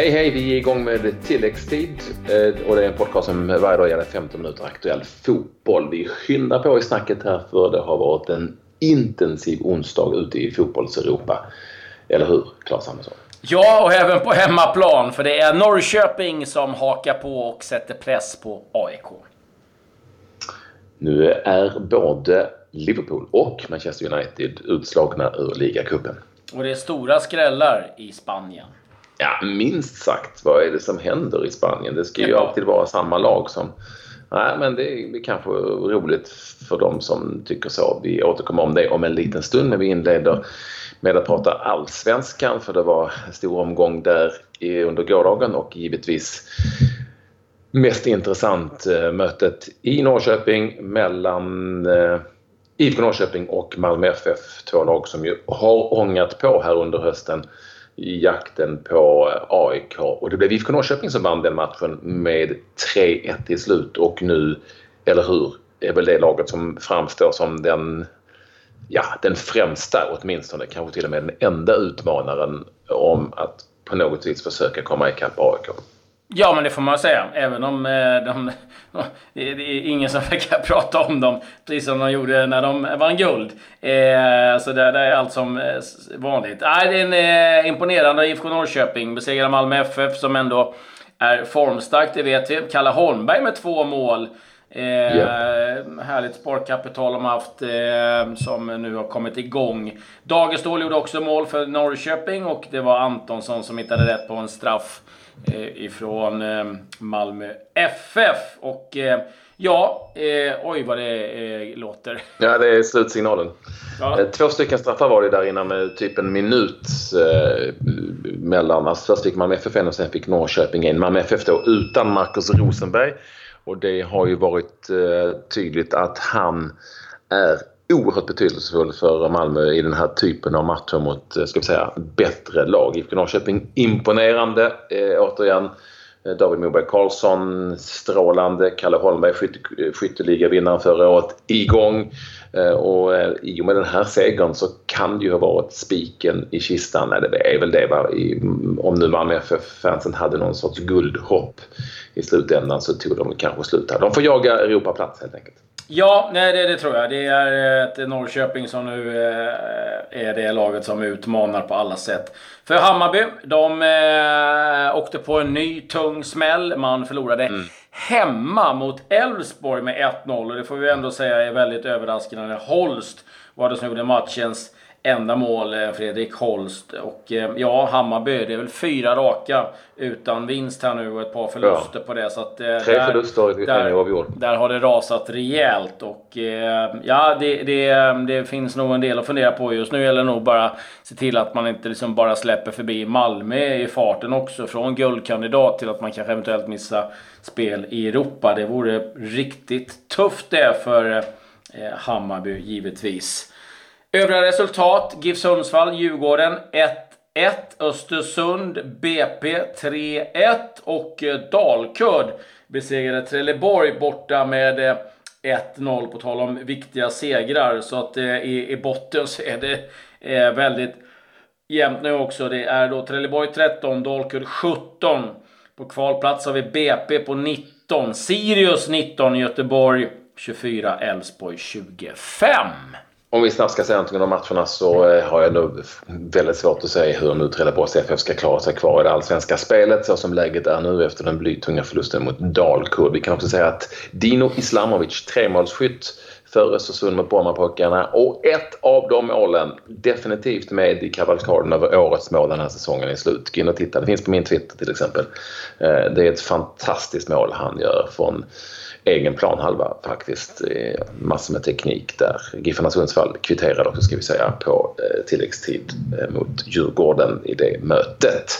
Hej hej, vi är igång med tilläggstid eh, och det är en podcast som varje dag gäller 15 minuter aktuell fotboll. Vi skyndar på i snacket här för det har varit en intensiv onsdag ute i fotbolls-Europa. Eller hur, Claes Andersson? Ja, och även på hemmaplan. För det är Norrköping som hakar på och sätter press på AIK. Nu är både Liverpool och Manchester United utslagna ur ligacupen. Och det är stora skrällar i Spanien. Ja, minst sagt. Vad är det som händer i Spanien? Det ska ju alltid vara samma lag som... Nej, men det är kanske roligt för de som tycker så. Vi återkommer om det om en liten stund när vi inleder med att prata allsvenskan för det var en stor omgång där under gårdagen och givetvis mest intressant eh, mötet i Norrköping mellan eh, IFK Norrköping och Malmö FF. Två lag som ju har ångat på här under hösten i jakten på eh, AIK. Och det blev IFK Norrköping som vann den matchen med 3-1 till slut och nu, eller hur, är väl det laget som framstår som den, ja, den främsta åtminstone, kanske till och med den enda utmanaren om att på något vis försöka komma ikapp AIK. Ja, men det får man säga. Även om eh, de, det är ingen som verkar prata om dem, precis som de gjorde när de vann guld. Eh, så det, det, är allt som eh, vanligt. Eh, det är en eh, imponerande IFK Norrköping. Besegrar Malmö FF som ändå är formstarkt, det vet vi. Kalle Holmberg med två mål. Eh, yeah. Härligt sparkapital de har haft eh, som nu har kommit igång. Dagerstål gjorde också mål för Norrköping och det var Antonsson som hittade rätt på en straff ifrån eh, Malmö FF. Och eh, ja, oj vad det låter. Ja, det är slutsignalen. Ja. Två stycken straffar var det där innan med typ en minut eh, mellan. Alltså först fick Malmö FF en och sen fick Norrköping en. Malmö FF då utan Marcus Rosenberg. Och det har ju varit eh, tydligt att han är oerhört betydelsefull för Malmö i den här typen av matcher mot, eh, ska vi säga, bättre lag. IFK Norrköping imponerande, eh, återigen. Eh, David Moberg Karlsson strålande. Kalle Holmberg skytte, eh, skytteligavinnaren förra året igång. Eh, och eh, i och med den här segern så kan det ju ha varit spiken i kistan. Eller det är väl det va? I, mm, om nu Malmö FF-fansen hade någon sorts guldhopp i slutändan så tog de kanske slut här. De får jaga Europaplats helt enkelt. Ja, nej, det, det, tror jag. Det är ett Norrköping som nu eh, är det laget som utmanar på alla sätt. För Hammarby, de eh, åkte på en ny tung smäll. Man förlorade mm. hemma mot Elfsborg med 1-0. Och det får vi ändå säga är väldigt överraskande. Holst var det som gjorde matchens enda mål, eh, Fredrik Holst. Och eh, ja, Hammarby, det är väl fyra raka utan vinst här nu och ett par förluster ja. på det. Så att, eh, Tre där, förluster där, en oavgjord. Där har det rasat rejält. Och ja, det, det, det, finns nog en del att fundera på just nu. Eller nog bara se till att man inte liksom bara släpper förbi Malmö i farten också. Från guldkandidat till att man kanske eventuellt missar spel i Europa. Det vore riktigt tufft det för Hammarby givetvis. Övriga resultat. GIF Sundsvall, Djurgården 1-1. Östersund, BP 3-1. Och eh, Dalkurd besegrade Trelleborg borta med eh, 1-0 på tal om viktiga segrar. Så att eh, i, i botten så är det väldigt jämnt nu också. Det är då Trelleborg 13, Dalkurd 17. På kvalplats har vi BP på 19, Sirius 19, Göteborg 24, Elfsborg 25. Om vi snabbt ska säga någonting om matcherna så eh, har jag nog väldigt svårt att säga hur nu Trelleborgs FF ska klara sig kvar i det allsvenska spelet så som läget är nu efter den blytunga förlusten mot Dalkurd. Vi kan också säga att Dino Islamovic, tremålsskytt för Östersund mot Brommapojkarna och ett av de målen definitivt med i kavalkaden över årets mål den här säsongen är slut. Gå in och titta, det finns på min Twitter till exempel. Eh, det är ett fantastiskt mål han gör från egen planhalva faktiskt. Massor med teknik där. Giffarna Sundsvall kvitterade också ska vi säga på eh, tilläggstid eh, mot Djurgården i det mötet.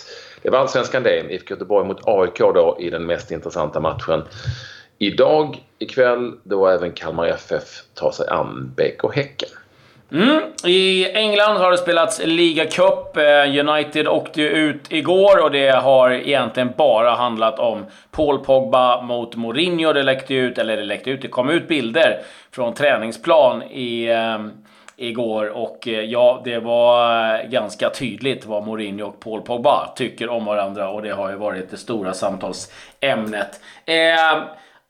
Det var allsvenskan det. IFK Göteborg mot AIK då i den mest intressanta matchen. Idag ikväll då även Kalmar FF tar sig an BK Häcken. Mm. I England har det spelats ligacup. Cup. United åkte ut igår och det har egentligen bara handlat om Paul Pogba mot Mourinho. Det läckte ut, eller det läckte ut, det kom ut bilder från träningsplan i, eh, igår. Och eh, ja, det var eh, ganska tydligt vad Mourinho och Paul Pogba tycker om varandra. Och det har ju varit det stora samtalsämnet. Eh,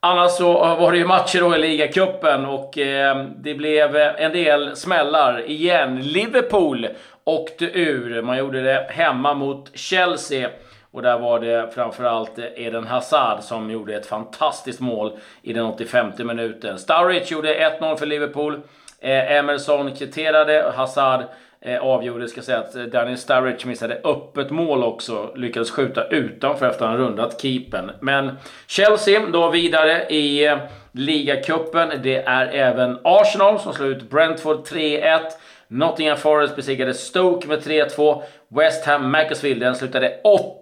Annars så eh, var det ju matcher då i ligacupen och eh, det blev eh, en del smällar igen. Liverpool åkte ur. Man gjorde det hemma mot Chelsea. Och där var det framförallt eh, Eden Hazard som gjorde ett fantastiskt mål i den 85 minuten. Sturridge gjorde 1-0 för Liverpool. Eh, Emerson kvitterade. Hazard eh, avgjorde. Ska säga att eh, Daniel Sturridge missade öppet mål också. Lyckades skjuta utanför efter att han rundat keepen. Men Chelsea då vidare i eh, ligacupen. Det är även Arsenal som slår ut Brentford 3-1. Nottingham Forest besegrade Stoke med 3-2. West Ham Macclesfield, den slutade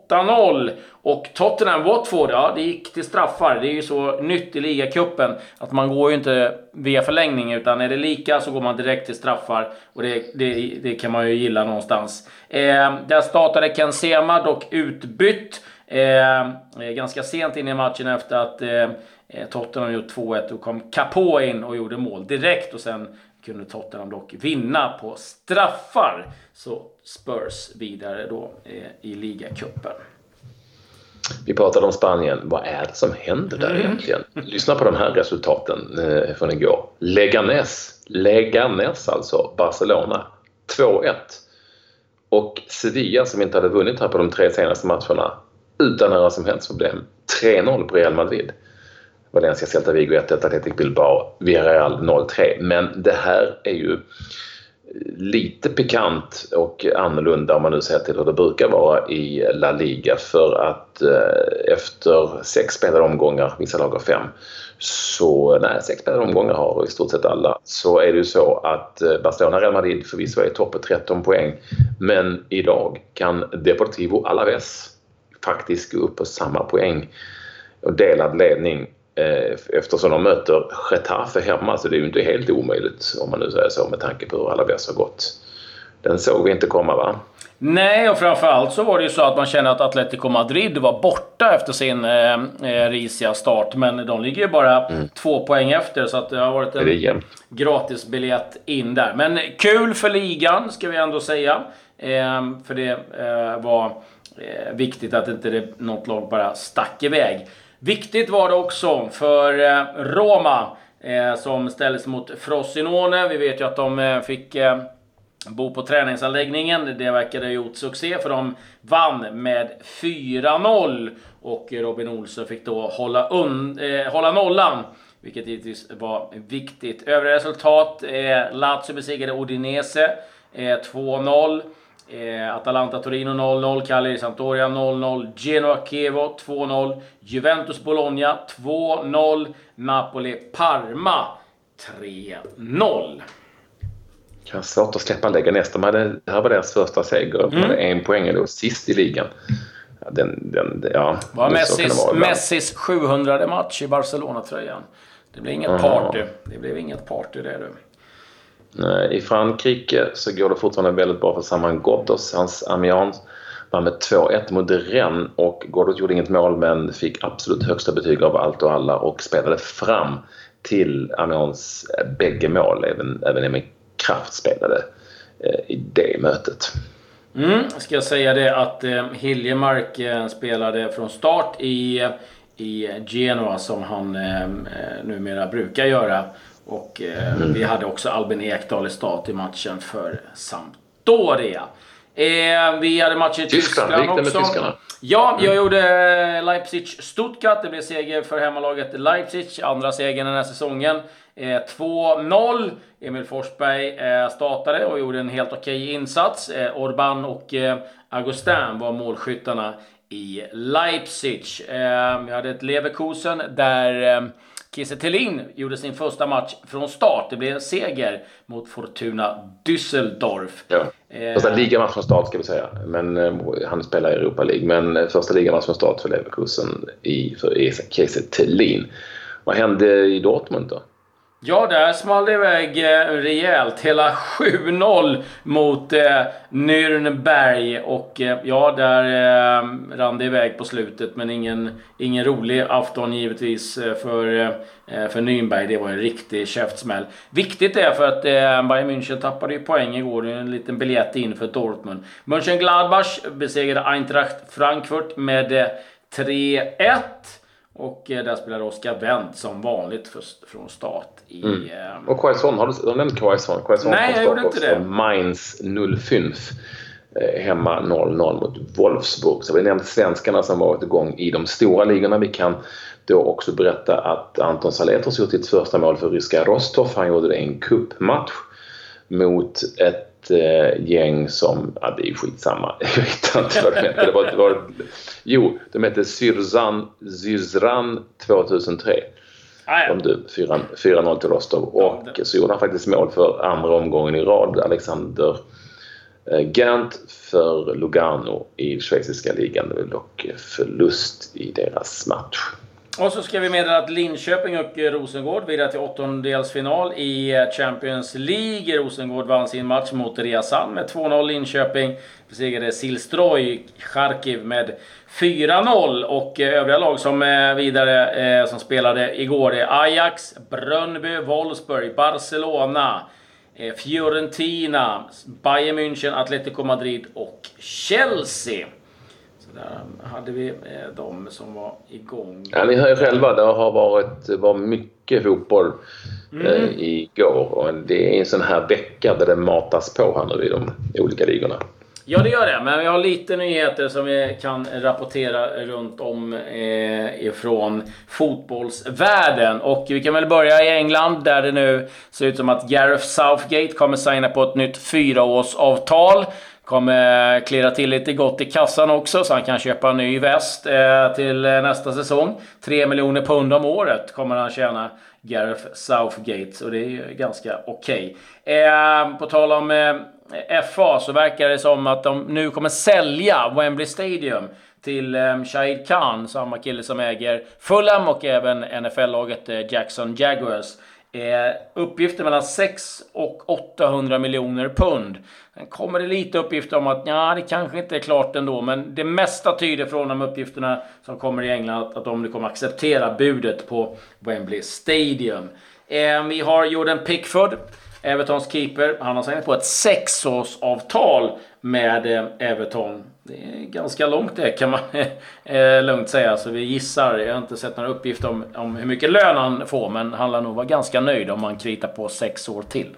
8-0. Och Tottenham Watford, ja det gick till straffar. Det är ju så nytt i ligacupen att man går ju inte via förlängning utan är det lika så går man direkt till straffar. Och det, det, det kan man ju gilla någonstans. Eh, där startade Ken Sema dock utbytt. Eh, eh ganska sent in i matchen efter att eh, Tottenham gjort 2-1 och kom Capo in och gjorde mål direkt och sen kunde Tottenham dock vinna på straffar. Så Spurs vidare då eh, i ligacupen. Vi pratade om Spanien. Vad är det som händer där mm. egentligen? Lyssna på de här resultaten eh, från igår. Leganes, Leganes alltså, Barcelona 2-1. Och Sevilla som inte hade vunnit här på de tre senaste matcherna utan några som helst problem. 3-0 på Real Madrid. Valencia, Celta Vigo 1-1, Athletic Bilbao, Villarreal 0-3. Men det här är ju eh, lite pikant och annorlunda om man nu ser till hur det brukar vara i La Liga. För att eh, efter sex spelade omgångar, vissa lag har fem, så nej, sex spelade omgångar har i stort sett alla, så är det ju så att eh, Barcelona Real Madrid förvisso är i toppen 13 poäng. Men idag kan Deportivo Alaves faktiskt gå upp på samma poäng. Och delad ledning eftersom de möter Getafe hemma så det är ju inte helt omöjligt om man nu säger så med tanke på hur alla bäst har gått. Den såg vi inte komma va? Nej, och framförallt så var det ju så att man kände att Atletico Madrid var borta efter sin eh, eh risiga start. Men de ligger ju bara mm. två poäng efter så att det har varit en gratisbiljett in där. Men kul för ligan ska vi ändå säga. Eh, för det eh, var eh, viktigt att inte det, något lag bara stack iväg. Viktigt var det också för eh, Roma eh, som ställdes mot Frosinone. Vi vet ju att de eh, fick bo på träningsanläggningen. Det verkade ha gjort succé för de vann med 4-0. Och Robin Olsson fick då hålla, un, eh, hålla nollan. Vilket givetvis var viktigt. Övriga resultat. Eh, Lazio besegrade Udinese eh, 2-0. Eh, Atalanta Torino 0-0, Cagliari Sampdoria 0-0, Genoa Chievo 2-0, Juventus Bologna 2-0, Napoli Parma 3-0. Kan svårt att släppa lägga nästa. hade, det här var deras första seger. De hade mm. en poäng då, sist i ligan. Den, den, ja, var Messis, vara Messis 700 match i Barcelona-tröjan. Det blev inget party. Det blev inget party det du. I Frankrike så går det fortfarande väldigt bra för Saman Ghoddos. Hans Amiens vann med 2-1 mot Rennes och Ghoddos gjorde inget mål men fick absolut högsta betyg av allt och alla och spelade fram till Amiens eh, bägge mål. Även, även Emil Kraft spelade eh, i det mötet. Mm, ska jag säga det att eh, Hiljemark eh, spelade från start i, eh, i Genoa som han eh numera brukar göra. Och eh, mm. vi hade också Albin Ekdal i start i matchen för Sampdoria. Eh, vi hade matcher i Tyskland, Tyskland också. Med tyskarna? Ja, jag mm. gjorde eh, Leipzig-Stuttgart. Det blev seger för hemmalaget Leipzig. Andra segern den här säsongen. Eh, 2-0. Emil Forsberg eh, startade och gjorde en helt okej insats. Eh, Orban och eh, Augustin var målskyttarna i Leipzig. vi hade ett Leverkusen där Kiese Thelin gjorde sin första match från start. Det blev seger mot Fortuna Düsseldorf. Ja. Eh, första ligamatch från start ska vi säga. Men eh, han spelar i Europa League. Men eh, första ligamatch från start för Leverkusen i, för Kiese Thelin. Vad hände i Dortmund då? Ja, där small det iväg eh, rejält. Hela 7-0 mot eh, Nürnberg. Och eh, ja, där eh, rann det iväg på slutet. Men ingen, ingen rolig afton givetvis eh, för, eh, eh, för Nürnberg. Det var en riktig käftsmäll. Viktigt är för att eh, Bayern München tappade ju poäng igår. En liten biljett in för Dortmund. Mönchengladbach besegrade Eintracht Frankfurt med eh, 3-1. Och eh, där spelar Oskar Wendt som vanligt för, från start. I, mm. eh, och Quaison, har du, har du nämnt Quaison? Quaison Nej, jag gjorde inte det. Mainz 05. Eh, hemma 0-0 mot Wolfsburg. Så vi nämnt svenskarna som varit igång i de stora ligorna. Vi kan då också berätta att Anton Saletros gjort sitt första mål för ryska Rostov. Han gjorde det i en cupmatch mot ett eh, gäng som, ja det är skitsamma, jag vet inte vad de hette. Det var, det var, jo, de hette Syrzan, Zyzran 2003. Ah, ja. De 4-0 till Rostov. Och ja, så gjorde han faktiskt mål för andra omgången i rad. Alexander eh, Gant för Lugano i schweiziska ligan. Det var dock förlust i deras match. Och så ska vi meddela att Linköping och Rosengård vidare till åttondelsfinal i Champions League. Rosengård vann sin match mot Riazan med 2-0. Linköping besegrade Silstroj Charkiv med 4-0. Och eh, övriga lag som vidare eh, som spelade igår är Ajax, Brönnby, Wolfsburg, Barcelona, eh, Fiorentina, Bayern München, Atletico Madrid och Chelsea. Där hade vi eh, de som var igång. Ja, ni hör ju själva, det har varit var mycket fotboll mm. eh, igår. Och det är en sån här vecka där det matas på här nu i de olika ligorna. Ja, det gör det. Men vi har lite nyheter som vi kan rapportera runt om eh, ifrån fotbollsvärlden. Och vi kan väl börja i England där det nu ser ut som att Gareth Southgate kommer signa på ett nytt fyraårsavtal. Kommer klirra till lite gott i kassan också så han kan köpa en ny väst eh, till eh, nästa säsong. 3 miljoner pund om året kommer han tjäna Gareth Southgate och det är ju ganska okej. Okay. Eh, på tal om eh, FA så verkar det som att de nu kommer sälja Wembley Stadium till eh, Shahid Khan, samma kille som äger Fulham och även NFL-laget eh, Jackson Jaguars. Eh, uppgifter mellan 6 och 800 miljoner pund. Sen kommer det lite uppgifter om att ja, det kanske inte är klart ändå, men det mesta tyder från de uppgifterna som kommer i England att, att de kommer acceptera budet på Wembley Stadium. Eh, vi har Jordan Pickford, Evertons keeper. Han har signat på ett sexårsavtal med eh, Everton. Det är ganska långt det kan man eh, lugnt säga. Så vi gissar. Jag har inte sett några uppgifter om, om hur mycket lön han får. Men han lär nog vara ganska nöjd om han kritar på sex år till.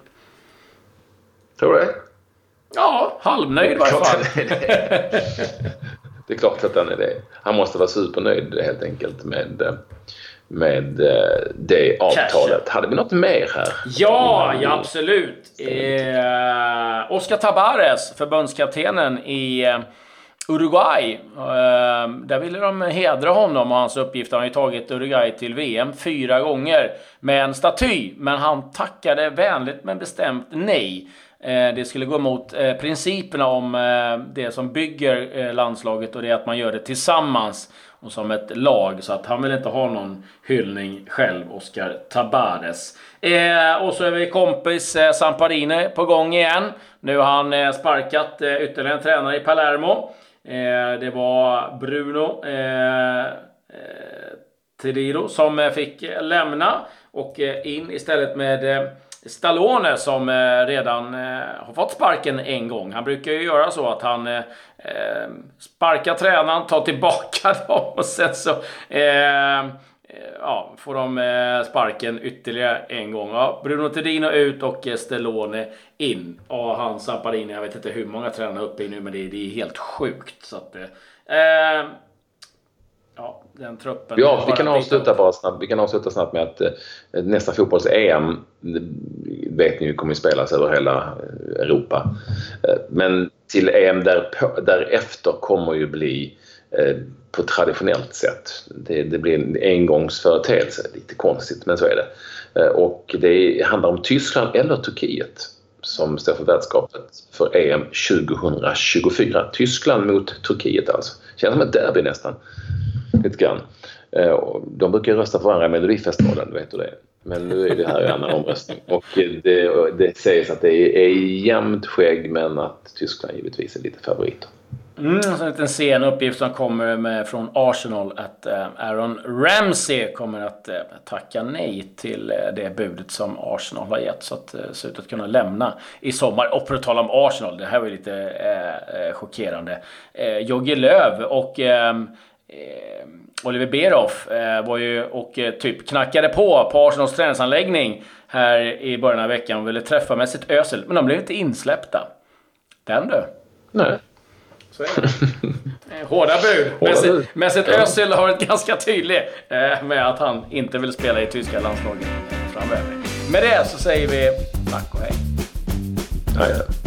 Tror du det? Ja, halvnöjd i varje fall. det är klart att han är det. Han måste vara supernöjd helt enkelt med, med eh, det avtalet. Hade vi något mer här? Ja, ja absolut. Eh, Oscar Tabares, förbundskaptenen i eh, Uruguay. Ehm, där ville de hedra honom och hans uppgift. Han har ju tagit Uruguay till VM fyra gånger med en staty. Men han tackade vänligt men bestämt nej. Eh, det skulle gå emot eh, principerna om eh, det som bygger landslaget och det är att man gör det tillsammans och som ett lag. Så att han vill inte ha någon hyllning själv, Oscar Tabares. och så är vi kompis Samparini på gång igen. Nu har han sparkat ytterligare en tränare i Palermo. Eh, det var Bruno eh, eh, Tediro som fick lämna och in istället med Stallone som redan har fått sparken en gång. Han brukar ju göra så att han eh, sparkar tränaren, tar tillbaka dem och sen så ja, får de sparken ytterligare en gång. Ja, Bruno Tedino ut och Stallone in. Och han Samparini, jag vet inte hur många tränare uppe i nu, men det, det är helt sjukt. Så att, eh, ja, den truppen. Ja, vi kan, avsluta bara snabbt, vi kan avsluta snabbt med att eh, nästa fotbolls-EM vet ni ju kommer att spelas över hela eh, Europa. Eh, men till EM där, därefter kommer ju bli eh, Eh, på traditionellt sätt. Det, det blir en engångsföreteelse, lite konstigt men så är det. Eh, och det handlar om Tyskland eller Turkiet som står för värdskapet för EM 2024. Tyskland mot Turkiet alltså. Känns som ett derby nästan lite grann. Eh, de brukar rösta på varandra i Melodifestivalen, vet du det? Men nu är det här en annan omröstning. Och det, det sägs att det är, jämnt skägg men att Tyskland givetvis är lite favoriter. Mm, en liten sen uppgift som kommer med från Arsenal att eh, Aaron Ramsey kommer att eh, tacka nej till eh, det budet som Arsenal har gett. Så att det ser ut att kunna lämna i sommar. Och för att tala om Arsenal, det här var ju lite eh, eh chockerande. Eh, Jogge Löw och eh, Oliver Beroff eh, var ju och typ knackade på på Arsenals träningsanläggning här i början av veckan och ville träffa med sitt ösel. Men de blev inte insläppta. Den du. Nej. Så är det. Eh, hårda bud. Hårda Mesut Özil har varit ganska tydlig eh, med att han inte vill spela i tyska landslaget framöver. Med det så säger vi tack och hej. Hej.